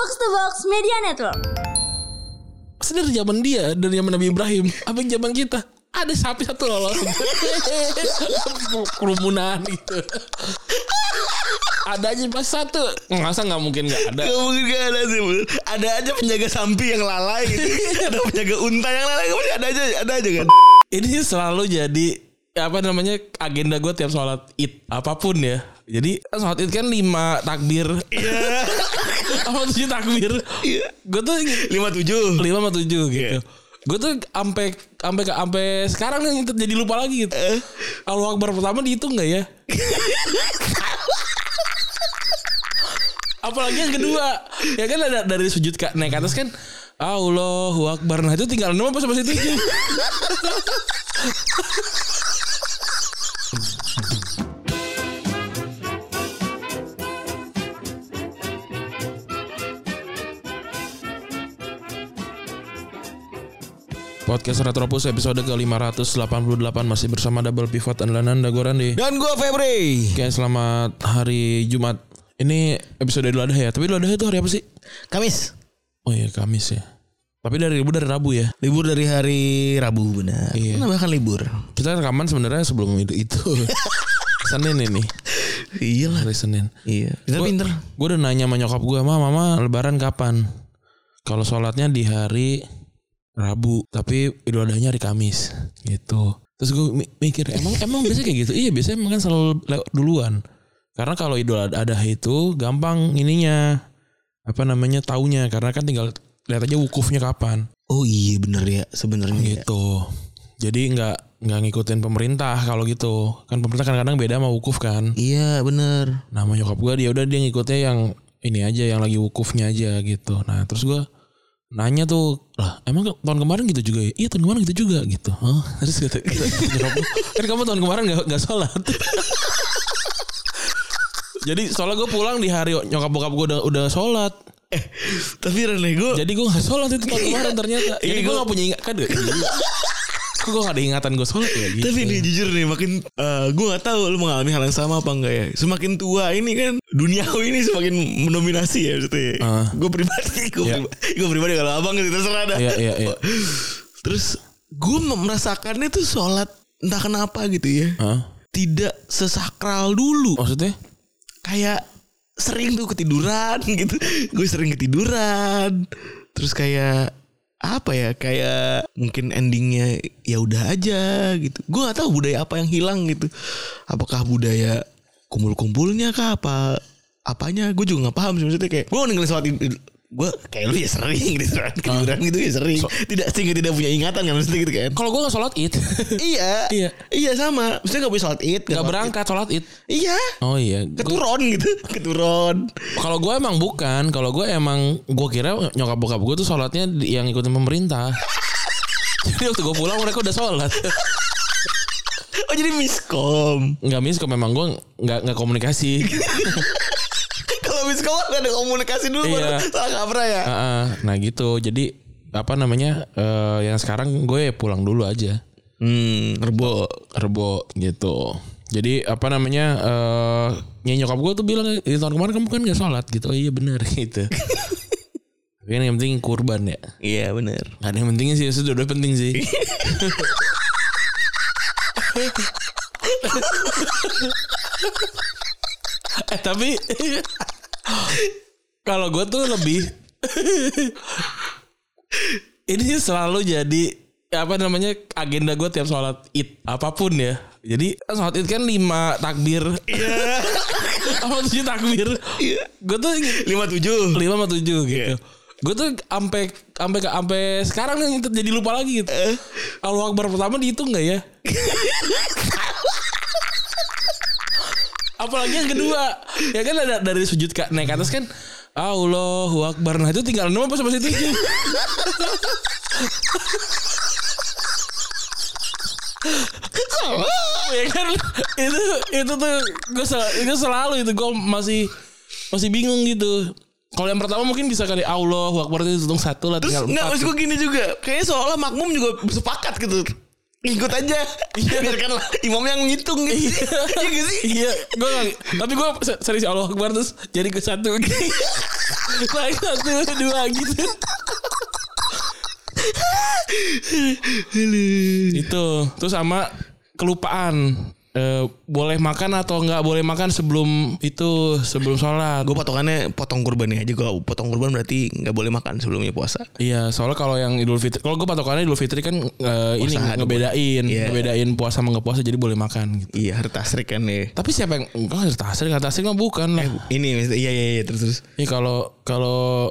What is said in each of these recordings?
Box to Box Media Network. Pasti dari zaman dia, dari zaman Nabi Ibrahim, apa zaman kita? Ada sapi satu lolos. Kerumunan gitu. ada aja pas satu. Masa nggak mungkin nggak ada? Gak mungkin gak ada sih bener. Ada aja penjaga sampi yang lalai gitu Ada penjaga unta yang lalai Kemudian ada aja Ada aja kan Ini selalu jadi apa namanya agenda gue tiap sholat id apa pun ya. Jadi sholat id kan lima takbir. Iya apa tujuh takbir? Iya. Gue tuh Lima tujuh lima sama tujuh gitu. Gue tuh sampai sampai sampai sekarang nih jadi lupa lagi gitu. Allahu Akbar pertama dihitung nggak ya? Apalagi yang kedua, ya kan ada dari sujud ke naik ke atas kan Allahu Akbar. Nah itu tinggal enam apa sampai tujuh? Podcast Retropus episode ke-588 masih bersama Double Pivot dan Lananda Gorande. Dan gue Febri Oke, selamat hari Jumat. Ini episode Idul Adha ya. Tapi Idul Adha itu hari apa sih? Kamis Oh iya, Kamis ya. Tapi dari libur dari Rabu ya. Libur dari hari Rabu benar Iya. Kenapa kan libur Kita rekaman sebenarnya sebelum itu itu. Senin ini, Iya lah hari Senin. Iya Kita Gua- pinter Gue udah nanya sama nyokap gue, "Ma, mama lebaran kapan?" Kalau sholatnya di hari Rabu, tapi Idul Adhanya hari Kamis gitu. Terus gue mikir, emang emang biasanya kayak gitu? Iya, biasanya emang kan selalu lewat duluan. Karena kalau Idul Adha itu gampang ininya apa namanya taunya karena kan tinggal lihat aja wukufnya kapan Oh iya bener ya sebenarnya ya. gitu. Jadi nggak nggak ngikutin pemerintah kalau gitu. Kan pemerintah kadang-kadang beda sama wukuf kan. Iya bener Nama nyokap gue dia udah dia ngikutnya yang ini aja yang lagi wukufnya aja gitu. Nah terus gue nanya tuh lah emang tahun kemarin gitu juga ya? Iya tahun kemarin gitu juga gitu. Oh, terus kata, gue, kan kamu tahun kemarin gak, gak sholat. Jadi soalnya gue pulang di hari nyokap bokap gue udah udah sholat. Tapi Rene gue Jadi gue gak sholat itu tahun kemarin ternyata. Jadi Iya, gue gua- gak punya ingat kan. Kok gue gak ada ingatan gue sholat ya gitu. Tapi nih jujur nih makin eh, gue gak tahu lu mengalami hal yang sama apa enggak ya. Semakin tua ini kan duniawi ini semakin mendominasi ya maksudnya. Ah. Gue pribadi, gue Iya. pribadi, gue pribadi kalau abang gitu terserah dah. Iya iya iya. Terus gue merasakannya tuh sholat entah kenapa gitu ya. Hah? Tidak sesakral dulu. Maksudnya? Kayak sering tuh ketiduran gitu. Gue sering ketiduran. Terus kayak apa ya kayak mungkin endingnya ya udah aja gitu. Gue gak tahu budaya apa yang hilang gitu. Apakah budaya kumpul-kumpulnya kah apa apanya? Gue juga nggak paham sih maksudnya kayak gue ninggalin sholat gue kayak lu ya sering gitu kan ketiduran gitu ya sering tidak sehingga tidak punya ingatan kan maksudnya gitu kan Kalau gue gak sholat id. iya Iya. iya sama maksudnya gak punya sholat id Gak berangkat sholat id. iya Oh iya. keturun gitu keturun Kalau gue emang bukan, kalau gue emang gue kira nyokap bokap gue tuh sholatnya di- yang ikutin pemerintah. Jadi waktu gue pulang mereka udah sholat. oh jadi miskom Nggak mis kok memang gue nggak nggak komunikasi. Kalau miskom gak ada komunikasi dulu Iya. baru salah kaprah ya Ah, ah. nah gitu. Jadi apa namanya eh, yang sekarang gue pulang dulu aja. hmm rebo Rebo gitu. Jadi apa namanya ya nyokap gue tuh bilang di tahun kemarin kamu kan gak sholat gitu. Oh iya benar gitu. Tapi kan yang penting kurban ya. iya bener Gak ada yang pentingnya sih Sudah udah penting sih Eh tapi Kalau gue tuh lebih Ini selalu jadi apa namanya agenda gue tiap sholat id apa pun ya jadi sholat id kan lima takbir apa tujuh takbir Iya. gue tuh lima tujuh lima sama tujuh gitu. Gue tuh sampai sampai sampai sekarang nih jadi lupa lagi gitu. Allahu Akbar pertama dihitung nggak ya? Apalagi yang kedua, ya kan ada dari sujud ke naik atas kan Allahu Akbar. Nah itu tinggal enam apa sampai tujuh? ya kan? Itu itu tuh gue itu selalu itu gue masih masih bingung gitu. Kalau yang pertama mungkin bisa kali Allah Akbar itu hitung satu lah Terus tinggal maksud gue gini juga. Kayaknya seolah makmum juga bersepakat gitu Ngikut aja. Biarkanlah imam yang ngitung gitu. Iya gak sih? Iya, gue gak, tapi gue serius Allah Akbar terus jadi ke satu, naik satu dua gitu. Itu terus sama kelupaan eh, boleh makan atau nggak boleh makan sebelum itu sebelum sholat. Gue potongannya potong kurban aja. Kalau potong kurban berarti nggak boleh makan sebelumnya puasa. Iya, soalnya kalau yang Idul Fitri, kalau gue patokannya Idul Fitri kan eh, ini ngebedain, Iya. ngebedain puasa sama nggak puasa jadi boleh makan gitu. Iya harta tasrik kan ya. Tapi siapa yang enggak harus tasrik, nggak tasrik mah bukan lah. Ini maksudnya- iya iya iya terus terus. Ini kalau kalau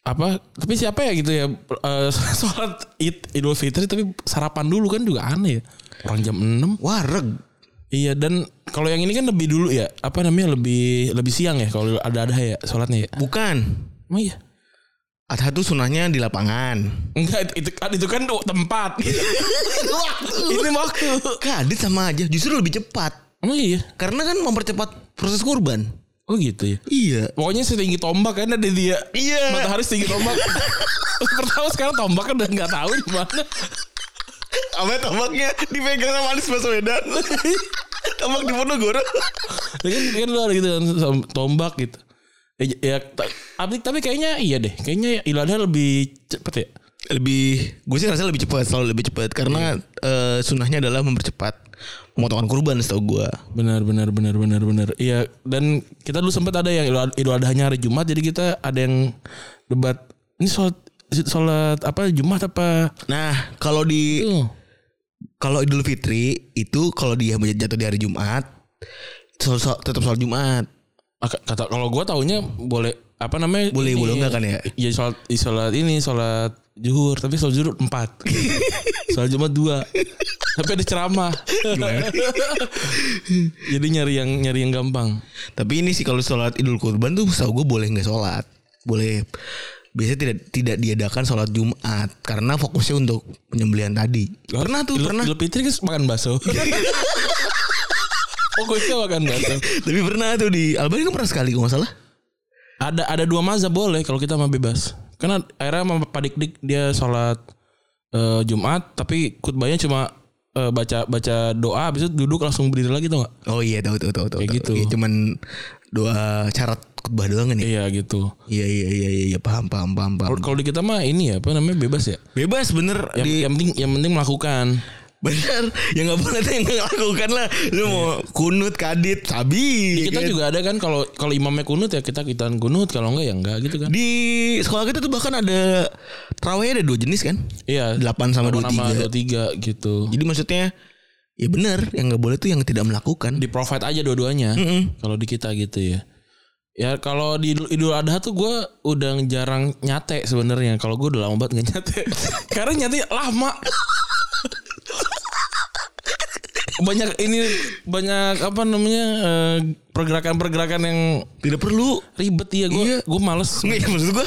apa? Tapi siapa ya gitu ya eh, sholat Id, Idul Fitri tapi sarapan dulu kan juga aneh ya. Orang jam 6 Wareg. Iya dan kalau yang ini kan lebih dulu ya apa namanya lebih lebih siang ya kalau ada ada ya sholatnya ya. Bukan. Emang iya. Adha tuh sunahnya di lapangan. Enggak itu kan itu kan tempat. ini waktu. Kadit sama aja. Justru lebih cepat. Emang iya. Karena kan mempercepat proses kurban. Oh gitu ya. Iya. Pokoknya setinggi tombak kan ada dia. Iya. Matahari setinggi tombak. Pertama sekarang tombak kan udah nggak tahu di mana. Apa tombaknya dipegang sama Anies Baswedan. Tombak di Ponorogo. Ya kan, kan lu ada gitu kan tombak gitu. Ya, ya ta- tapi, tapi kayaknya iya deh. Kayaknya Ilada lebih cepet ya. Lebih, gue sih rasa lebih cepat, selalu lebih cepat karena eh, sunahnya adalah mempercepat pemotongan kurban setahu gue. Benar benar benar benar benar. Iya dan kita dulu sempat ada yang Idul- Adhanya hari Jumat jadi kita ada yang debat ini sholat sholat apa Jumat apa Nah, kalau di itu kalau Idul Fitri itu kalau dia jatuh di hari Jumat sol- sol- tetap sholat Jumat. Kata kalau gua taunya boleh apa namanya Boleh, ini, boleh enggak kan ya? Iya sholat sholat ini sholat zuhur tapi sholat zuhur empat. Sholat jumat dua. Tapi ada ceramah. Jadi nyari yang nyari yang gampang. Tapi ini sih kalau sholat Idul Kurban tuh setahu gue boleh nggak sholat, boleh biasanya tidak tidak diadakan sholat Jumat karena fokusnya untuk penyembelihan tadi. Pernah tuh, Idul- pernah. Idul Fitri kan makan bakso Fokusnya makan bakso Tapi pernah tuh di Albani kan pernah sekali kalau nggak salah. ada ada dua mazhab boleh kalau kita mah bebas karena akhirnya sama Pak Dik Dik dia sholat eh, Jumat tapi khutbahnya cuma eh, baca baca doa habis itu duduk langsung berdiri lagi tuh nggak Oh iya tahu tahu tahu tahu. Kayak gitu. Iya, cuman doa syarat khutbah doang kan ya. iya gitu Iya iya iya iya iya, paham paham paham paham. Kalau- di kita mah ini ya apa namanya bebas ya Bebas bener yang, di yang penting yang penting melakukan bener yang nggak boleh tuh yang nggak lakukan lah. Lu mau kunut kadit sabi. kita kan? juga ada kan kalau kalau imamnya kunut ya kita kita kunut kalau enggak ya enggak gitu kan di sekolah kita tuh bahkan ada terawihnya ada dua jenis kan. iya 8 sama 23. nama dua tiga gitu Jadi maksudnya ya benar yang nggak boleh tuh yang tidak melakukan. di provide aja dua-duanya Mm-mm. kalau di kita gitu ya ya kalau di Idul- Adha tuh gue udah jarang nyate sebenarnya kalau gue udah lama banget nggak nyate karena nyate lama banyak ini banyak apa namanya eh, pergerakan-pergerakan yang Tidak perlu. ribet ya gue Iya. gue males Nggak ya maksud gua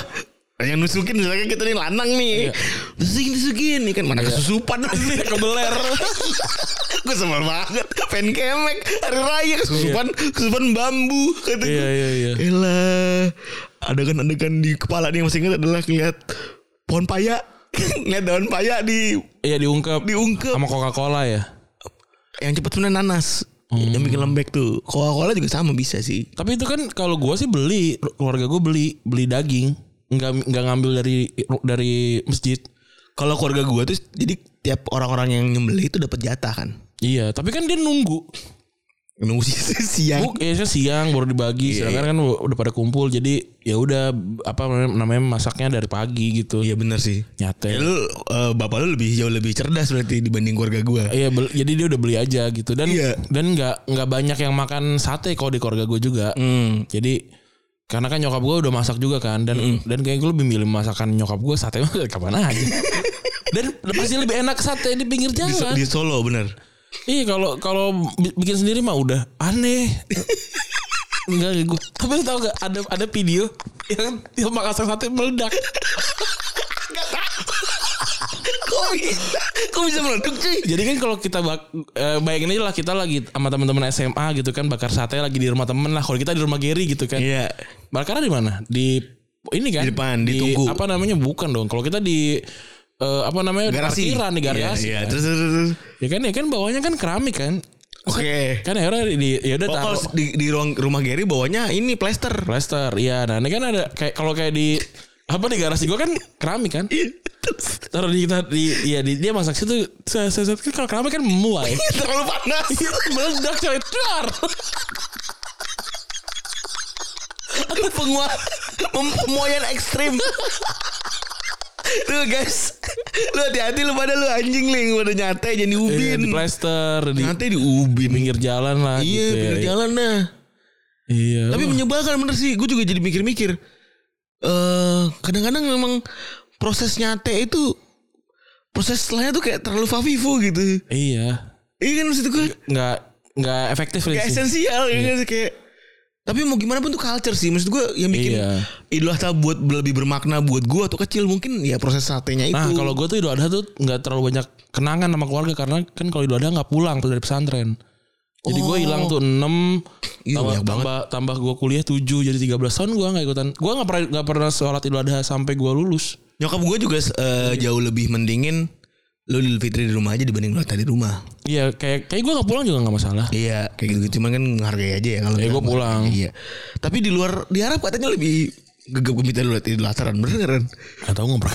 yang nusukin misalnya kita nih lanang nih. Nusukin nusukin. Nih kan mana kesusupan kebeler. Gue sebel banget. Fan kemek Hari raya kesusupan Kesusupan bambu kata iya iya iya. Elah. Adegan-adegan di kepala nih yang masih ingat adalah Ngeliat Pohon paya. Ngeliat daun paya di iya diungkap Diungkep. Sama Coca Cola ya? Yang cepet sebenarnya nanas. Yang bikin lembek tuh. Coca-Cola juga sama bisa sih. Tapi itu kan kalau gue sih beli keluarga gue beli beli daging nggak nggak ngambil dari dari masjid. Kalau keluarga gua tuh Jadi tiap orang-orang yang nyembelih itu dapat jatah kan Iya, tapi kan dia nunggu. Nunggu si- siang Buk, ya siang baru dibagi. Iya, Sedangkan kan udah pada kumpul jadi ya udah apa namanya masaknya dari pagi gitu. Iya bener sih Nyate. Ya, lu eh, bapak lu lebih jauh lebih cerdas berarti dibanding keluarga gua. Iya, jadi dia udah beli aja gitu dan Iya. dan nggak nggak banyak yang makan sate kalau di keluarga gue juga. Hmm. Jadi karena kan nyokap gue udah masak juga kan dan dan kayak gue lebih milih masakan nyokap gue sate mah kapan aja. dan pasti lebih enak sate di pinggir Di, jalan. di Solo bener. Iya kalau kalau bi- bikin sendiri mah udah aneh. Enggak gue. Tapi tau gak ada ada video yang yang makan sate meledak. Kok bisa? Kok bisa meledak cuy? Jadi kan kalau kita bak, eh, bayangin aja lah kita lagi sama teman-teman SMA gitu kan bakar sate lagi di rumah temen lah. Kalau kita di rumah Gary gitu kan. Iya. Bakarnya di mana? Di ini kan? Di depan, di tungku. Apa namanya? Bukan dong. Kalau kita di eh, apa namanya Garasi. parkiran di garasi. Iya, iya. kan. Terus, terus. Ya kan ya kan bawahnya kan keramik kan. Oke. Kan akhirnya di ya udah Oh, taruh di, di ruang rumah Gary bawahnya ini plester. plaster. Iya, nah ini kan ada kayak kalau kayak di apa di garasi gua kan keramik kan. Taruh di kita di ya di, dia masak situ saya saya saya- kan kalau keramik kan memuai. Terlalu panas. Iya, meledak coy. Dar. Penguat pemoyan ekstrim. Tuh guys, lu hati-hati lu pada lu anjing ling pada nyatai jadi Iya, ubin. di plaster di nyatai di ubin. pinggir jalan lah Iya, gitu ya. pinggir jalan nah. Iya. Tapi menyebalkan bener sih. Gue juga jadi mikir-mikir. Eh kadang-kadang memang proses nyate itu proses setelahnya tuh kayak terlalu favifu gitu. iya. Iya kan maksud gue Nggak nggak efektif kayak sih. esensial ya kan kayak tapi mau gimana pun tuh culture sih maksud gue yang bikin Iya. Idul Adha buat lebih bermakna buat gue atau kecil mungkin ya proses satenya itu. Nah kalau gue tuh Idul Adha tuh nggak terlalu banyak kenangan sama keluarga karena kan kalau Idul Adha nggak pulang dari pesantren. Jadi gue hilang tuh 6 Oh. Iya, tambah, tambah, tambah gue kuliah 7 jadi 13 tahun gue nggak ikutan. Gue nggak pernah nggak pernah sholat Idul Adha sampai gue lulus. Nyokap gue juga eh, jauh lebih mendingin lu Idul Fitri di rumah aja dibanding lu di rumah. Iya kayak kayak gue nggak pulang juga nggak masalah. Iya kayak gitu cuman kan menghargai aja ya kalau Ya, gua pulang. Iya. Tapi di luar di Arab katanya lebih gegap gempita dulu Idul Adha bener kan? Gak tau ngobrol.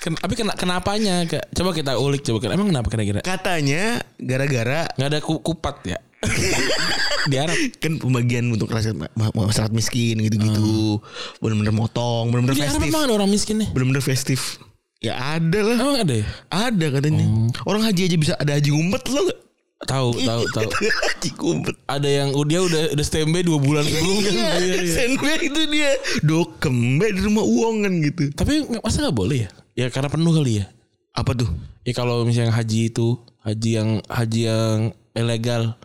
Ken, tapi kena, kenapanya? Coba kita ulik coba. Emang kenapa kira-kira? Katanya gara-gara Nggak ada ku- kupat ya? Di Arab. kan pembagian untuk masyarakat miskin gitu-gitu. Bener-bener motong, bener-bener Di Arab festif. ada orang miskin nih? Bener-bener festif. Ya ada lah. Emang ada ya? Ada katanya. Orang haji aja bisa ada haji ngumpet lo gak? Tahu, tahu, tahu. haji ngumpet. Ada yang dia udah udah standby dua bulan sebelum kan? Iya, iya. Senbei itu dia dokembe di rumah uang kan gitu. Tapi masa nggak boleh ya? Ya karena penuh kali ya. Apa tuh? Ya kalau misalnya haji itu haji yang haji yang ilegal.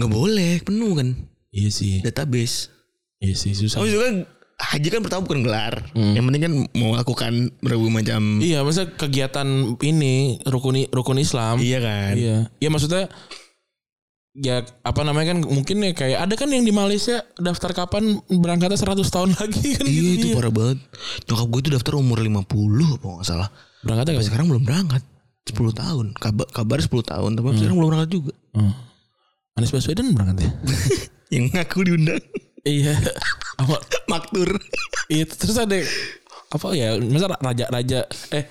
Nggak boleh penuh kan Iya sih. database. Iya sih susah. Oh itu kan haji kan pertama bukan gelar. Yang penting kan mau lakukan berbagai macam. Iya, masa kegiatan ini rukun rukun Islam. Iya kan. Iya. Ya maksudnya ya apa namanya kan mungkin ya kayak ada kan yang di Malaysia daftar kapan berangkatnya 100 tahun lagi kan Iya gitu. itu parah banget. Nyokap gue itu daftar umur 50 apa nggak salah. Berangkatnya gak sih? sekarang belum berangkat. 10 tahun. Kabar, kabar 10 tahun. Tapi sekarang belum berangkat juga. Hmm. Anies Baswedan berangkat ya? Yang ngaku diundang. iya. Apa Maktur. iya terus ada apa ya masa raja-raja eh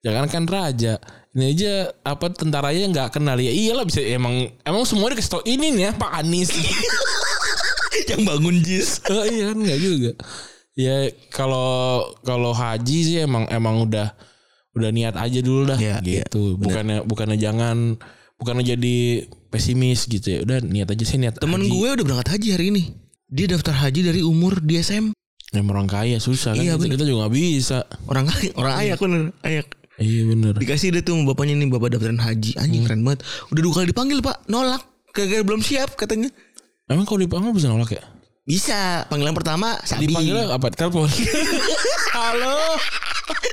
jangan kan raja ini aja apa tentaranya nggak kenal ya iyalah bisa emang emang semua dikasih tau ini nih ya Pak Anies yang bangun jis. Oh, iya kan enggak juga. Ya kalau kalau haji sih emang emang udah udah niat aja dulu dah iya, gitu. bukannya bukannya jangan bukannya jadi pesimis gitu ya. Udah niat aja sih niat. Temen haji. gue udah berangkat haji hari ini. Dia daftar haji dari umur di SM. Emang orang kaya susah kan. Iya, kita, kita juga gak bisa. Orang kaya, orang ayak bener, ayak. Iya bener. Dikasih deh tuh bapaknya nih bapak daftaran haji. Anjing keren banget. Udah dua kali dipanggil pak, nolak. Gara-gara belum siap katanya. Emang kalau dipanggil bisa nolak ya? Bisa. Panggilan pertama Sabi. Dipanggilnya apa? Telepon. Halo.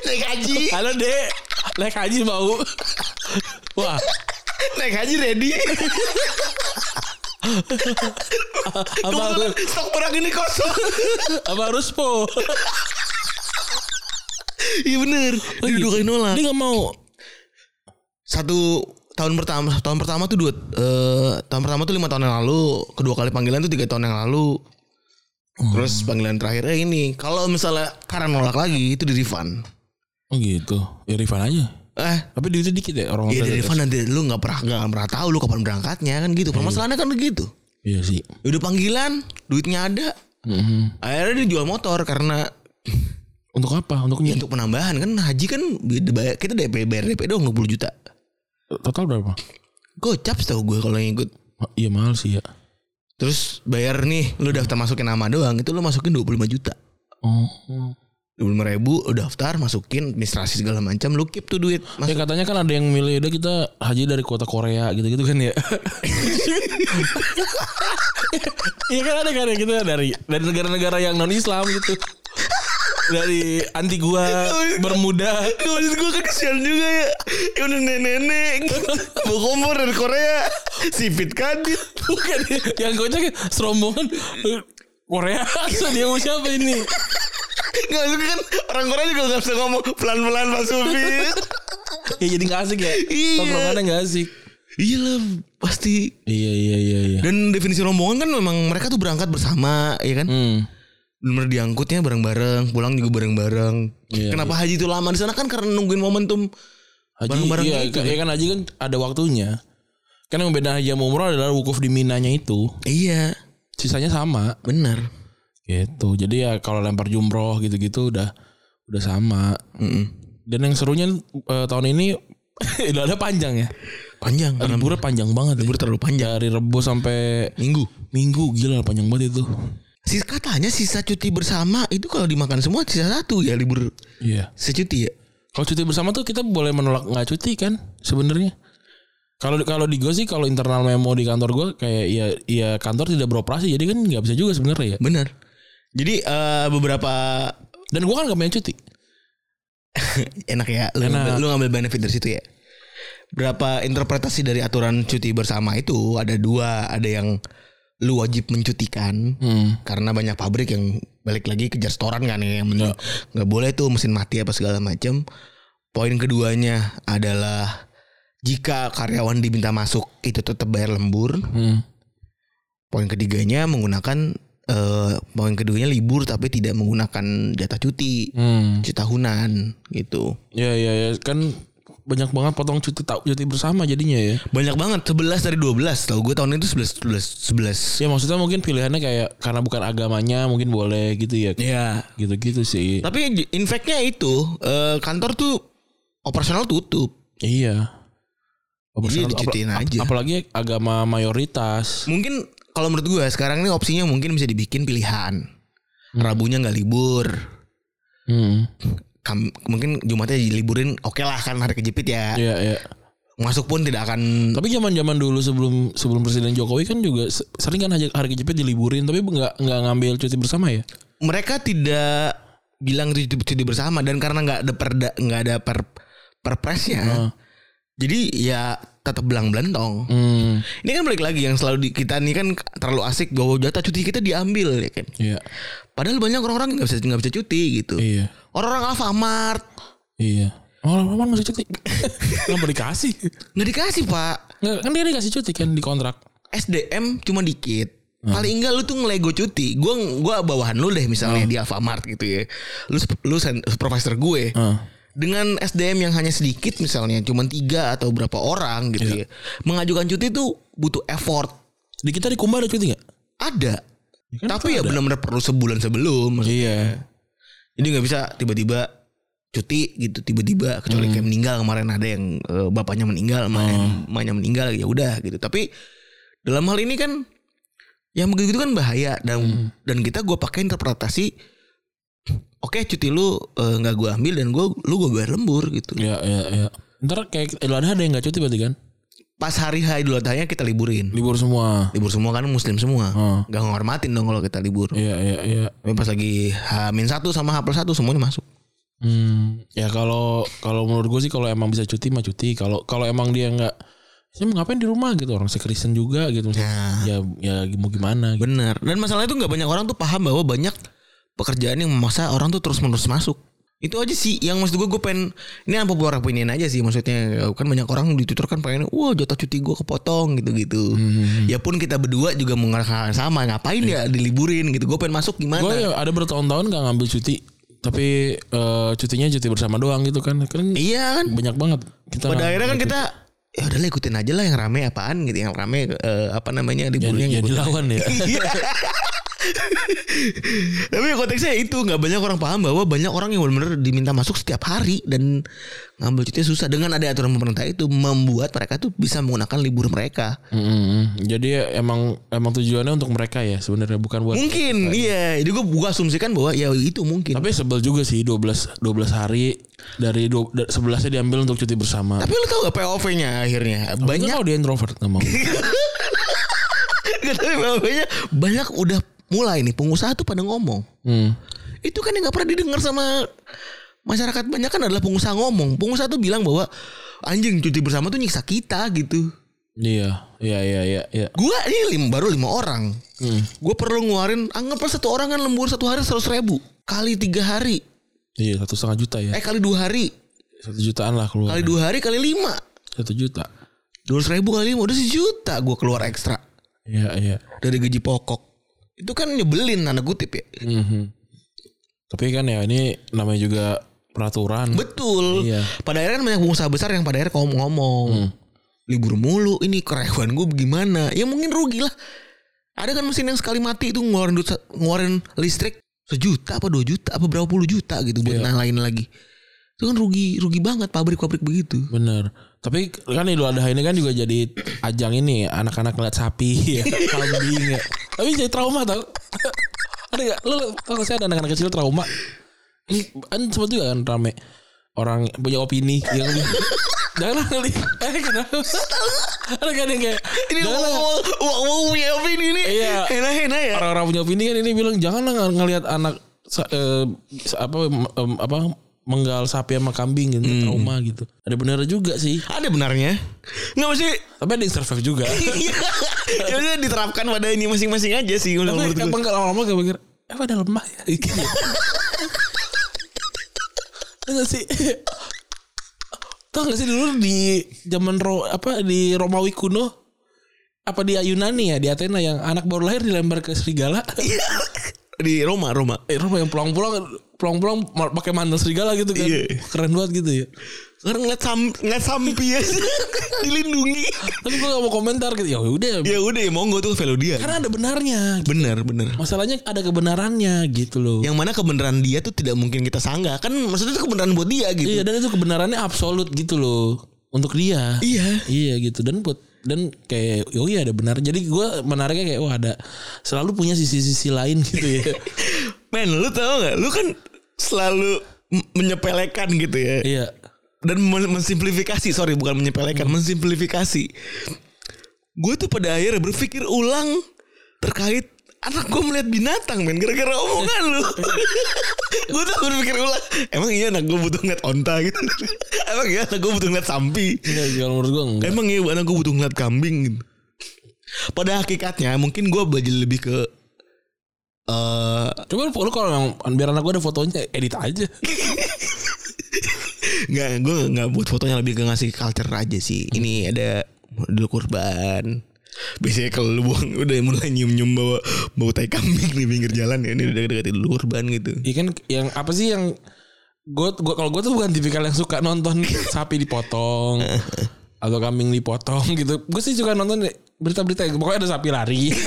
naik haji. Halo dek. Naik haji mau. Wah. Naik haji ready. Apa harus, stok perang ini kosong. apa harus po? Iya bener. Dia dua kali nolak. Dia gak mau. Satu tahun pertama, tahun pertama tuh dua, eh, tahun pertama tuh lima tahun yang lalu. Kedua kali panggilan tuh tiga tahun yang lalu. Terus panggilan terakhirnya ini. Kalau misalnya karena nolak lagi itu di refund. Oh gitu. Ya refund aja. Eh, Tapi duitnya dikit ya orang Iya di refund nanti lu nggak pernah nggak pernah tahu lu kapan berangkatnya kan gitu. Permasalahannya kan begitu. Iya sih. Udah panggilan, duitnya ada. Mhm. Akhirnya dia jual motor karena Untuk apa? Untuk ya, untuk penambahan kan haji kan kita DP bayar DP doang 20 juta. total berapa? Gocap setahu gue kalau yang ikut. Ma- Iya mahal sih ya. Terus bayar nih, lu daftar masukin nama doang, itu lu masukin 25 juta. Oh. 25 ribu, lu daftar, masukin administrasi segala macam, lu keep tuh duit. Ya Masuk. katanya kan ada yang milih udah kita haji dari kota Korea gitu-gitu kan ya. Iya kan ada kan ya gitu dari dari negara-negara yang non Islam gitu. Dari Antigua, Bermuda. Maksud gue kan kesian juga ya Ya udah nenek-nenek Bawa kompor dari Korea Sipit kadit Bukan yang kocak ya, serombongan Korea. So dia mau siapa ini? Gak suka kan orang Korea juga gak bisa ngomong pelan-pelan Pak Supir. ya jadi gak asik ya. Iya. Tongkrongannya gak asik. iya lah pasti. Iya iya iya iya. Dan definisi rombongan kan memang mereka tuh berangkat bersama ya kan. Hmm. Bener diangkutnya bareng-bareng, pulang juga bareng-bareng. Iya, Kenapa haji itu lama di sana kan karena nungguin momentum Haji, bareng-bareng iya, itu. ya kan haji kan ada waktunya. Kan yang beda haji sama umroh adalah wukuf di minanya itu. Iya, Sisanya sama bener. Gitu. Jadi ya kalau lempar jumroh gitu-gitu udah udah sama. Mm-mm. Dan yang serunya eh, tahun ini udah ada panjang ya. Panjang Liburnya panjang banget. libur ya. terlalu panjang. Dari Rebo sampai Minggu. Minggu gila panjang banget itu. Si katanya sisa cuti bersama itu kalau dimakan semua sisa satu ya libur Iya. sisa cuti ya. Kalau cuti bersama tuh kita boleh menolak nggak cuti kan sebenarnya. Kalau kalau di gue sih kalau internal memo di kantor gue kayak ya ya kantor tidak beroperasi jadi kan nggak bisa juga sebenarnya ya. Bener. Jadi eh, beberapa Dan gue kan gak punya cuti. enak ya lu, Enak. Ngambil, lu ngambil benefit dari situ ya. Berapa interpretasi dari aturan cuti bersama itu ada dua, ada yang lu wajib mencutikan Hmm. karena banyak pabrik yang balik lagi kejar setoran kan ya yang men- nggak boleh tuh mesin mati apa segala macam. Poin keduanya adalah jika karyawan diminta masuk itu tetap bayar lembur. Hmm. Poin ketiganya menggunakan eh, poin keduanya libur tapi tidak menggunakan jatah cuti, Hmm. cuti tahunan gitu. Ya ya ya kan banyak banget potong cuti tak cuti bersama jadinya ya. Banyak banget 11 dari 12 Tahu gue tahun itu 11 11 11. Ya maksudnya mungkin pilihannya kayak karena bukan agamanya mungkin boleh gitu ya. Ya. Gitu-gitu sih. Tapi in fact-nya itu eh, kantor tuh operasional tutup. Iya. Jadi dicutiin Apal- aja. Apalagi agama mayoritas. Mungkin kalau menurut gue sekarang ini opsinya mungkin bisa dibikin pilihan. Rabunya nggak libur. Hmm. Kam- mungkin Jumatnya diliburin oke lah kan hari kejepit ya. Iya iya. Masuk pun tidak akan Tapi zaman-zaman dulu sebelum sebelum Presiden Jokowi kan juga se- sering kan hari kejepit diliburin tapi nggak nggak ngambil cuti bersama ya. mereka tidak bilang cuti, cuti bersama dan karena nggak ada perda nggak ada per perpresnya. Heeh. Jadi ya tetap belang belentong. Hmm. Ini kan balik lagi yang selalu di, kita nih kan terlalu asik bahwa jatah cuti kita diambil ya kan. Iya. Padahal banyak orang-orang nggak bisa nggak bisa cuti gitu. Iya. Orang-orang Alfamart Iya. Oh, lama masih cuti. Kenapa dikasih? nggak dikasih pak. Nggak, kan dia dikasih cuti kan di kontrak. SDM cuma dikit. Paling enggak lu tuh ngelego cuti. Gua gua bawahan lu deh misalnya di Alfamart gitu ya. Lu lu supervisor gue. Heeh. Dengan SDM yang hanya sedikit misalnya cuma tiga atau berapa orang gitu ya. Mengajukan cuti itu butuh effort. Di kita di Kumba ada cuti nggak? Ada. kan Tapi ya benar-benar perlu sebulan sebelum. maksudnya. Iya. Jadi nggak bisa tiba-tiba cuti gitu tiba-tiba kecuali kayak meninggal kemarin ada yang eh, bapaknya meninggal, emaknya, emaknya meninggal ya udah gitu. Tapi dalam hal ini kan yang begitu kan bahaya dan dan kita gue pakai interpretasi oke cuti lu eh, nggak gue ambil dan gue lu gue bayar lembur gitu. Iya iya iya. Ntar kayak Idul Adha ada yang nggak cuti berarti kan? Pas hari H Idul Adha kita liburin. Libur semua. Libur semua kan muslim semua. Heeh. Gak ngormatin dong kalau kita libur. Iya iya iya. Tapi pas lagi H-1 sama H+1 semuanya masuk. Hmm, ya kalau kalau menurut gue sih kalau emang bisa cuti mah cuti. Kalau kalau emang dia nggak, saya mau ngapain di rumah gitu orang sekristen juga gitu. Nah. Ya ya mau gimana gitu. Bener. Dan masalahnya itu nggak banyak orang tuh paham bahwa banyak pekerjaan yang memaksa orang tuh terus menerus masuk. Itu aja sih yang maksud gue gue pengen ini apa popular opinion aja sih maksudnya kan banyak orang di Twitter kan pengen wah jatah cuti gue kepotong gitu-gitu. Ya pun kita berdua juga mengatakan sama ngapain ya diliburin gitu. Gue pengen masuk gimana? Gue ya ada bertahun-tahun nggak ngambil cuti, tapi eh, cutinya cuti bersama doang gitu kan. Kan Iya kan. banyak banget. Kita Pada akhirnya kan kita ya udah ikutin aja lah yang rame apaan gitu yang rame eh, apa namanya ya, liburnya ya ngikut. dilawan ya. Tapi konteksnya itu nggak banyak orang paham bahwa banyak orang yang benar-benar diminta masuk setiap hari dan ngambil cuti susah dengan ada aturan pemerintah itu membuat mereka tuh bisa menggunakan libur mereka. Mm-mm. Jadi emang emang tujuannya untuk mereka ya sebenarnya bukan buat. Mungkin iya, jadi gue gua asumsikan bahwa ya itu mungkin. Tapi sebel juga sih 12 12 hari dari dua- da- 11 diambil untuk cuti bersama. Tapi lu tau gak POV-nya akhirnya Banyak banyak kalau dia introvert nggak mau. Gak tahu POV-nya banyak udah mulai nih pengusaha tuh pada ngomong. Hmm. Itu kan yang gak pernah didengar sama masyarakat banyak kan adalah pengusaha ngomong. Pengusaha tuh bilang bahwa anjing cuti bersama tuh nyiksa kita gitu. Iya, iya, iya, iya, iya. Gua ini lim, baru lima orang. Hmm. Gue perlu ngeluarin anggaplah satu orang kan lembur satu hari seratus ribu kali tiga hari. Iya, satu setengah juta ya. Eh kali dua hari Satu jutaan lah keluar. kali dua hari kali lima Satu juta. dua ribu kali lima udah sejuta gue keluar ekstra Iya, iya. dari gaji pokok. Itu kan nyebelin tanda kutip ya. Mhm. Tapi kan ya ini namanya juga peraturan. Betul. Iya. Pada akhirnya kan banyak pengusaha besar yang pada akhirnya ngomong-ngomong. Libur mulu ini karyawan gue bagaimana? Ya mungkin rugi lah. Ada kan mesin yang sekali mati itu ngeluarin ngeluarin listrik sejuta apa dua juta apa berapa puluh juta gitu buat Iya. lain lagi. Itu kan rugi rugi banget pabrik-pabrik begitu. Bener. Tapi kan Idul Adha ini kan juga jadi ajang ini anak-anak ngeliat sapi ya, kambing ya. Tapi jadi trauma tau. ada gak? Lu tau sih ada anak-anak kecil trauma? Ini kan sempat juga kan rame orang punya opini yang janganlah ngeli eh kenapa ada kan yang kayak Ini mau mau punya opini nih. Iya. Hena-hena ya. orang-orang punya opini kan ini bilang janganlah ng- ngelihat anak eh, apa apa menggal sapi sama kambing gitu trauma gitu. Ada benar juga sih. Ada benarnya. Nggak mesti Tapi ada yang survive juga. ya udah diterapkan pada ini masing-masing aja sih kalau menurut gue. emang kalau lama gak mikir, eh pada lemah ya. Gitu. Tahu gak sih? Tahu gak sih dulu di zaman ro, apa di Romawi kuno apa di Yunani ya di Athena yang anak baru lahir dilempar ke serigala. Di Roma, Roma. Eh Roma yang pulang-pulang pulang-pulang pakai mantel serigala gitu kan. Iya. Keren banget gitu ya. Sekarang ngeliat sam ngeliat sampi aja dilindungi. Tapi gue gak mau komentar gitu. Ya udah. Ya udah ya monggo tuh value dia. Karena ada benarnya. Bener bener. Masalahnya ada kebenarannya gitu loh. Yang mana kebenaran dia tuh tidak mungkin kita sanggah. Kan maksudnya itu kebenaran buat dia gitu. Iya dan itu kebenarannya absolut gitu loh untuk dia. Iya. Iya gitu dan buat dan kayak oh iya ada benar. Jadi gue menariknya kayak wah ada selalu punya sisi-sisi lain gitu ya. Men lu tau gak? Lu kan selalu menyepelekan gitu ya. iya. Dan men- mensimplifikasi. Sorry bukan menyepelekan. Mensimplifikasi. Gue tuh pada akhirnya berpikir ulang terkait anak gue melihat binatang men gara-gara omongan lu gue tuh berpikir ulang emang iya anak gue butuh ngeliat onta gitu emang iya anak gue butuh ngeliat sampi Enggak, kalau menurut gue enggak. Emang ya anak gue butuh ngeliat kambing gitu. Pada hakikatnya mungkin gue belajar lebih ke eh Coba lu, lu kalau yang biar anak gue ada fotonya edit aja. nggak gue nggak buat fotonya lebih ke ngasih culture aja sih. Ini ada dulu kurban. Biasanya kalau lu buang udah mulai nyium-nyium bawa bawa tai kambing di pinggir jalan ya ini udah deketin dulu kurban gitu. Iya kan yang apa sih yang gue gua kalau gue tuh bukan tipikal yang suka nonton sapi dipotong atau kambing dipotong gitu. Gue sih suka nonton berita-berita pokoknya ada sapi lari.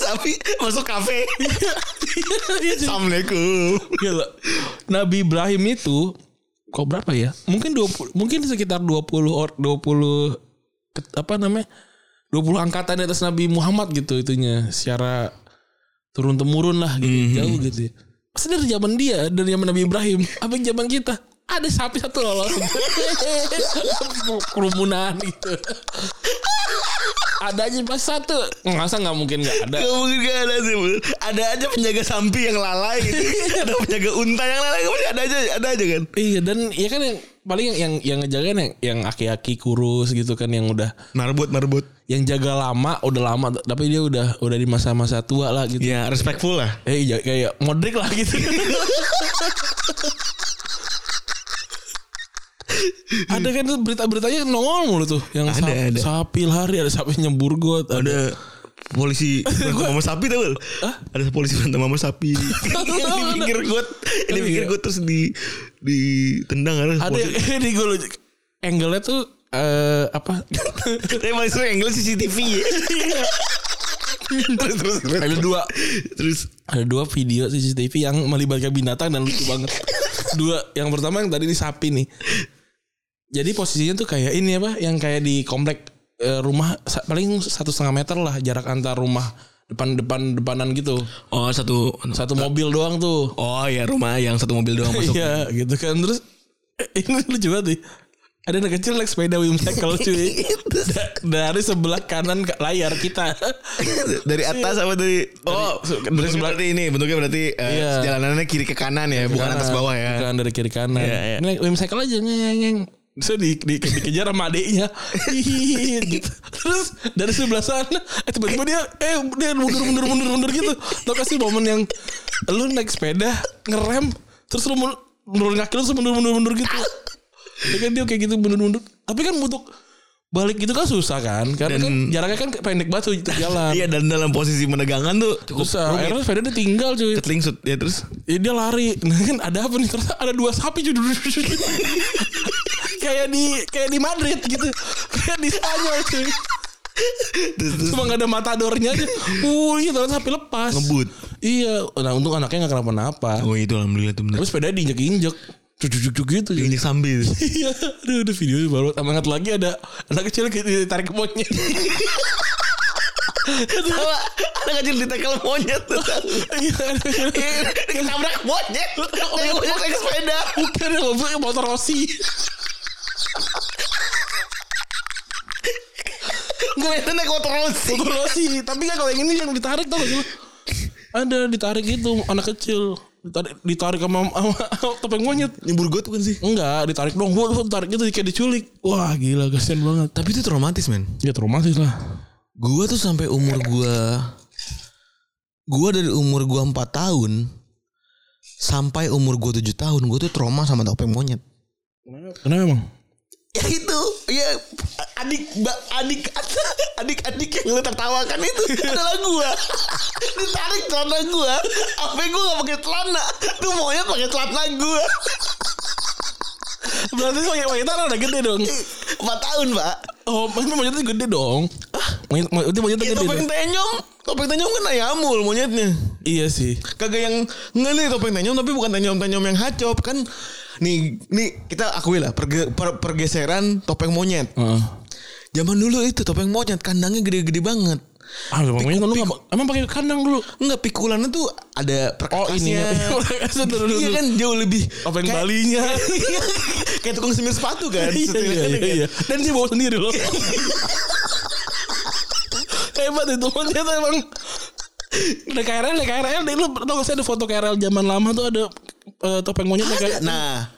Sapi masuk kafe. Iya, jadi- Assalamualaikum. Gila. Nabi Ibrahim itu kok berapa ya? Mungkin 20 mungkin sekitar 20 or 20 ke- apa namanya? 20 angkatan di atas Nabi Muhammad gitu itunya secara turun temurun lah gitu jauh gitu. ya. Pasti dari zaman dia, dari zaman Nabi Ibrahim, apa zaman kita? Ada sapi satu lolos. Kerumunan gitu. ada aja pas satu. Masa nggak mungkin nggak ada? Gak mungkin gak ada sih Bul. Ada aja penjaga sampi yang lalai gitu Ada penjaga unta yang lalai Pasti Ada aja Ada aja kan Iya dan ya kan yang paling yang yang, yang ngejaga kan yang yang aki-aki kurus gitu kan yang udah Marbot marbot yang jaga lama udah lama tapi dia udah udah di masa-masa tua lah gitu. Ya respectful lah Eh ja- kayak Modric lah gitu. ada kan tuh berita-beritanya nongol mulu tuh yang Ada, sap- ada. sapi lari ada sapi nyembur got ada, Ada. polisi berantem sama sapi tau gak? Ada polisi berantem sama sapi. Di pinggir got di pinggir got terus di Ditendang ada ada yang di gue angle-nya tuh eh apa? Tapi sering angle CCTV ya? Terus terus terus. Ada dua. Terus? Ada dua video CCTV yang melibatkan binatang dan lucu banget. Dua, yang pertama yang tadi di sapi nih. Jadi posisinya tuh kayak ini apa? Yang kayak di komplek eh, rumah paling satu setengah meter lah jarak antar rumah depan depan depanan gitu. Oh satu Satu mobil doang tuh. Oh ya rumah yang satu mobil doang masuk Iya gitu kan terus eh, ini lucu banget nih. Ada anak kecil naik sepeda whimsical cuy. Da- dari sebelah kanan ke layar kita. dari atas apa dari oh dari sebelah berarti ini bentuknya berarti eh, Iya. jalanannya kiri ke kanan ya bukan Kanan. atas bawah ya Bukan dari kiri kanan. Iya, iya. Aja ngeng ngeng. Terus di, di, dikejar sama adeknya Hihihi, gitu. Terus dari sebelah sana eh, Tiba-tiba dia Eh dia mundur mundur mundur mundur gitu Tau kasih momen yang Lu naik sepeda Ngerem Terus lu mun- nurunin kaki lu Terus mundur mundur mundur gitu Ya kan dia kayak gitu mundur mundur Tapi kan untuk Balik gitu kan susah kan Karena Dan- kan jaraknya kan pendek banget tuh itu jalan Iya dan dalam posisi menegangkan tuh cukup Susah rumit. Akhirnya sepeda dia tinggal cuy Ketelingsut ya terus Ya dia lari. Nah kan ada apa nih? Ternyata ada dua sapi cuy. kayak di kayak di Madrid gitu. Kayak di Spanyol cuy. terus, terus Cuma gak ada matadornya aja. Uh, iya ternyata sapi lepas. ngebut. Iya. Nah untung anaknya gak kenapa-napa. Oh itu alhamdulillah tuh bener. Terus sepeda diinjek-injek. Cuk-cuk gitu. cuy. Ini sambil. Iya. Aduh ada video baru. Tambah ingat lagi ada anak kecil ditarik ke monyet. Sama anak kecil ditekel monyet tuh. Iya. anak kecil. Ketabrak monyet. Kayak monyet naik sepeda. Bukan motor Rossi. Gue itu naik motor Rossi. Motor Rossi. Tapi kan kalau yang ini yang ditarik tau gak sih? Ada ditarik itu anak kecil. Ditarik, ditarik sama, sama, sama topeng monyet. Nyebur gue tuh kan sih. Enggak, ditarik dong. Gua gua tarik gitu kayak diculik. Wah, gila kasihan banget. Tapi itu traumatis men. Ya traumatis lah. Gua tuh sampai umur gua Gua dari umur gua 4 tahun Sampai umur gua 7 tahun Gua tuh trauma sama topeng monyet Kenapa emang? Ya itu. Ya Adik ba- Adik Adik-adik yang lu tertawakan itu Adalah gua Ditarik celana gua. Sampai gua gak pakai celana? Tuh monyet pakai celana gua. Berarti monyet monyetnya rada gede dong. 4 tahun pak Oh, maksudnya monyetnya gede dong. Monyet, monyetnya, monyetnya Ya, gede topeng tenyom. Topeng tenyom kan ayamul monyetnya. Iya sih. Kagak yang Nggak nih topeng tenyom Tapi bukan tenyom-tenyom yang hacop Kan Nih Nih kita akui lah perge- per- Pergeseran topeng monyet Heeh. Zaman dulu itu topeng monyet Kandangnya gede-gede banget Ah, topeng monyet lu nggak emang pakai kandang dulu. Enggak pikulannya tuh ada Oh, ini perkakasnya. ya. Dulu, dulu, Iya kan jauh lebih Topeng kayak- Balinya. kayak tukang semir sepatu kan. iya, iya, iya, iya. Dan dia bawa sendiri loh. Hebat itu monyet emang. Ada KRL, ada KRL. Deh, Lu tau gak sih ada foto KRL zaman lama tuh ada eh, topeng monyet Ada. Nah,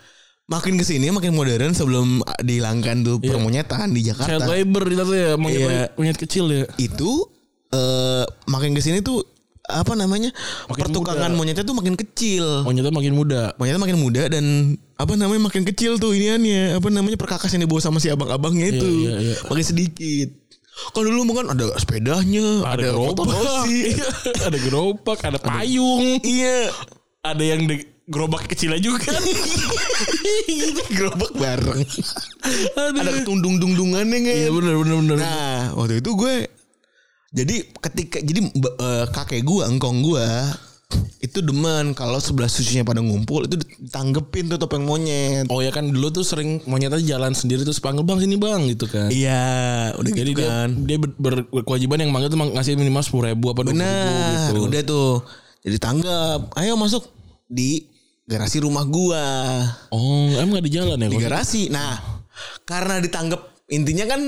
makin ke sini makin modern sebelum dihilangkan tuh permonyetan di Child Jakarta. labor itu tuh ya monyet, Iya. monyet kecil ya. Itu eh makin ke sini tuh apa namanya Makin pertukangan muda. monyetnya tuh makin kecil. Monyetnya makin muda. Monyetnya makin muda dan apa namanya makin kecil tuh iniannya apa namanya perkakas yang dibawa sama si abang-abangnya itu iya, iya. makin sedikit. Kalau dulu kan ada sepedanya, ada, motor Rossi. Iya, ada gerobak, ada payung, iya, ada yang gerobak kecilnya juga. gerobak bareng. Aduh. ada ketundung-dungdungannya kan. Iya benar benar benar. Nah, waktu itu gue jadi ketika jadi eh, kakek gue, engkong gue itu demen kalau sebelah susunya pada ngumpul itu ditanggepin tuh topeng monyet. Oh ya kan dulu tuh sering monyetnya jalan sendiri terus panggil bang sini bang gitu kan. Iya, udah Jadi gitu dia kan. dia ber, ber- berkewajiban yang manggil tuh ngasih minimal sepuluh ribu apa dua Benar, gitu. udah tuh. Jadi tanggap, ayo masuk di garasi rumah gua. Oh emang gak di jalan ya? Di garasi. Nah, karena ditanggap intinya kan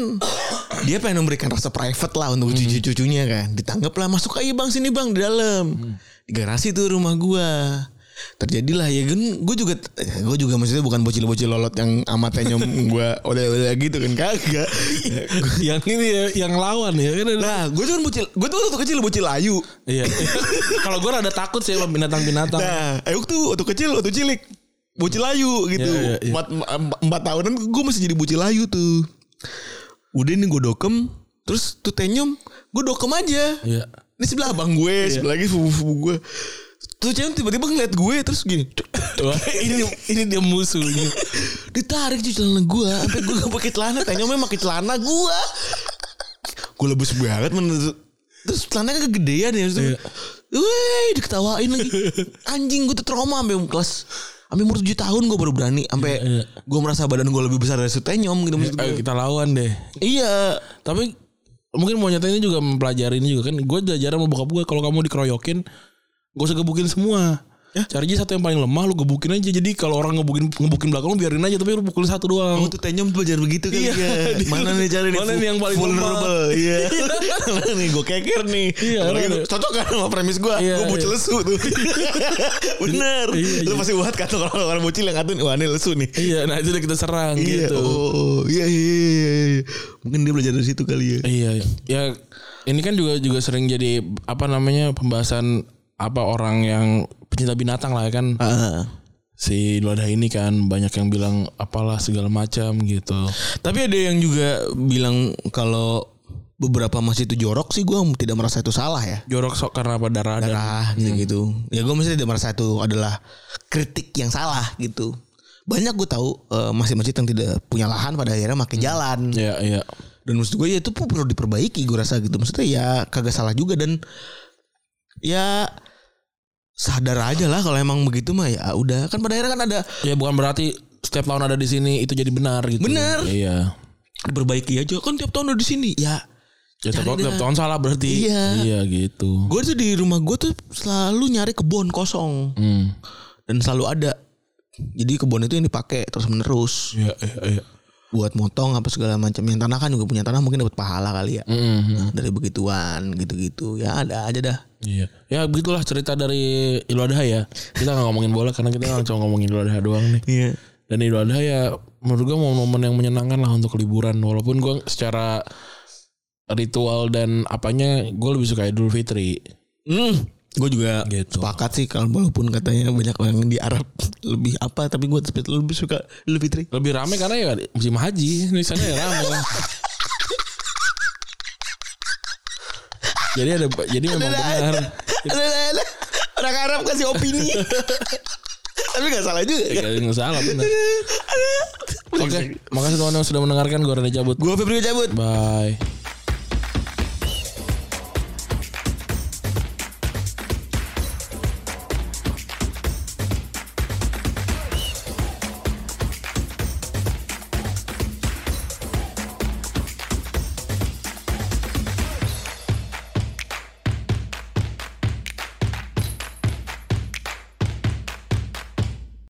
dia pengen memberikan rasa private lah untuk cucu-cucunya kan. Ditanggap lah masuk aja bang sini bang di dalam. Di garasi tuh rumah gua. Terjadilah ya kan gue juga gue juga maksudnya bukan bocil-bocil lolot yang amatnya nyom gue oleh-oleh gitu kan kagak. yang ini ya, yang lawan ya kan. Nah, gue tuh kan bocil, gue tuh waktu kecil bocil ayu. Iya. Kalau gue rada takut sih sama binatang-binatang. Nah, Ayuk tuh waktu kecil, waktu cilik bocil layu gitu. Iya, iya, iya. Empat, empat, tahunan gue masih jadi bocil layu tuh. Udah nih gue dokem, terus tuh tenyum, gue dokem aja. Iya. Ini sebelah abang gue, sebelah lagi sepupu gue. Tuh tenyum tiba-tiba ngeliat gue terus gini. Wah, ini ini dia musuhnya. Ditarik cuy celana gue, sampai gue gak pakai celana, tenyumnya pakai celana gue. Gue lebus banget menurut Terus celananya kegedean ya. Terus, Iya. Wih, diketawain lagi. Anjing gue tuh trauma sampai kelas sampai umur 7 tahun gue baru berani sampai Iya, gue merasa badan gue lebih besar dari Sutenyom gitu maksud Ayo gue. kita lawan deh. Iya. Tapi mungkin monyetnya ini juga mempelajari ini juga kan. Gue belajar sama bokap gue kalau kamu dikeroyokin, gue usah gebukin semua. Cari aja satu yang paling lemah lu gebukin aja. Jadi kalau orang ngebukin ngebukin belakang lu biarin aja tapi lu pukulin satu doang. Oh tuh tenyom tuh belajar begitu kali Iya. ya. Mana nih cari nih Mana nih yang paling vulnerable. Iya. Mana nih gue keker nih. Iya, gitu, cocok kan sama premis gue. Iya, gue bocil iya. lesu tuh. Bener. Iya, Lu iya. pasti buat kan kalau orang bocil yang ngatain wah ini lesu nih. Iya, nah itu udah kita serang Iya, gitu. oh, iya, iya, iya, iya. Mungkin dia belajar dari situ kali ya. Iya, ya ini kan juga juga sering jadi apa namanya pembahasan apa orang yang pecinta binatang lah ya kan. Ah. Si Luada ini kan banyak yang bilang apalah segala macam gitu. Tapi ada yang juga bilang kalau beberapa masjid itu jorok sih gue tidak merasa itu salah ya. Jorok sok karena apa darah dan Darah gitu gitu. Ya gue masih tidak merasa itu adalah kritik yang salah gitu. Banyak gue tahu eh, masjid-masjid yang tidak punya lahan pada akhirnya makin jalan. Iya, iya. Dan maksud gue ya itu pun perlu diperbaiki gue rasa gitu. Maksudnya ya kagak salah juga dan ya sadar aja lah kalau emang begitu mah ya udah kan pada akhirnya kan ada Ya bukan berarti setiap tahun ada di sini itu jadi benar gitu. Benar. Iya. diperbaiki aja kan tiap tahun ada di sini ya Ya tiap, tiap tahun salah berarti. Iya. Iya gitu. gue tuh di rumah gue tuh selalu nyari kebun kosong Hmm. dan selalu ada jadi kebun itu yang dipakai terus menerus Iya, iya, iya. Buat motong apa segala macam yang tanah kan juga punya tanah mungkin dapat pahala kali ya Mm, Nah, dari begituan gitu-gitu ya ada aja dah Iya. Ya begitulah cerita dari Idul Adha ya. Kita nggak ngomongin bola karena kita cuma ngomongin Idul Adha doang nih. iya Dan Idul Adha ya menurut gue momen-momen yang menyenangkan lah untuk liburan. Walaupun gue secara ritual dan apanya gue lebih suka Idul Fitri. hmm gue juga Gitu. sepakat sih kalau walaupun katanya banyak orang di Arab lebih apa tapi gue lebih suka Idul Fitri Lebih rame karena ya musim haji. Di sana ya rame lah. jadi ada jadi memang benar. ada, ada, ada. orang Arab kasih opini tapi gak salah juga Ya, nggak salah benar. Oke, makasih teman-teman sudah mendengarkan. Gue Rene cabut. gue Febri cabut Bye.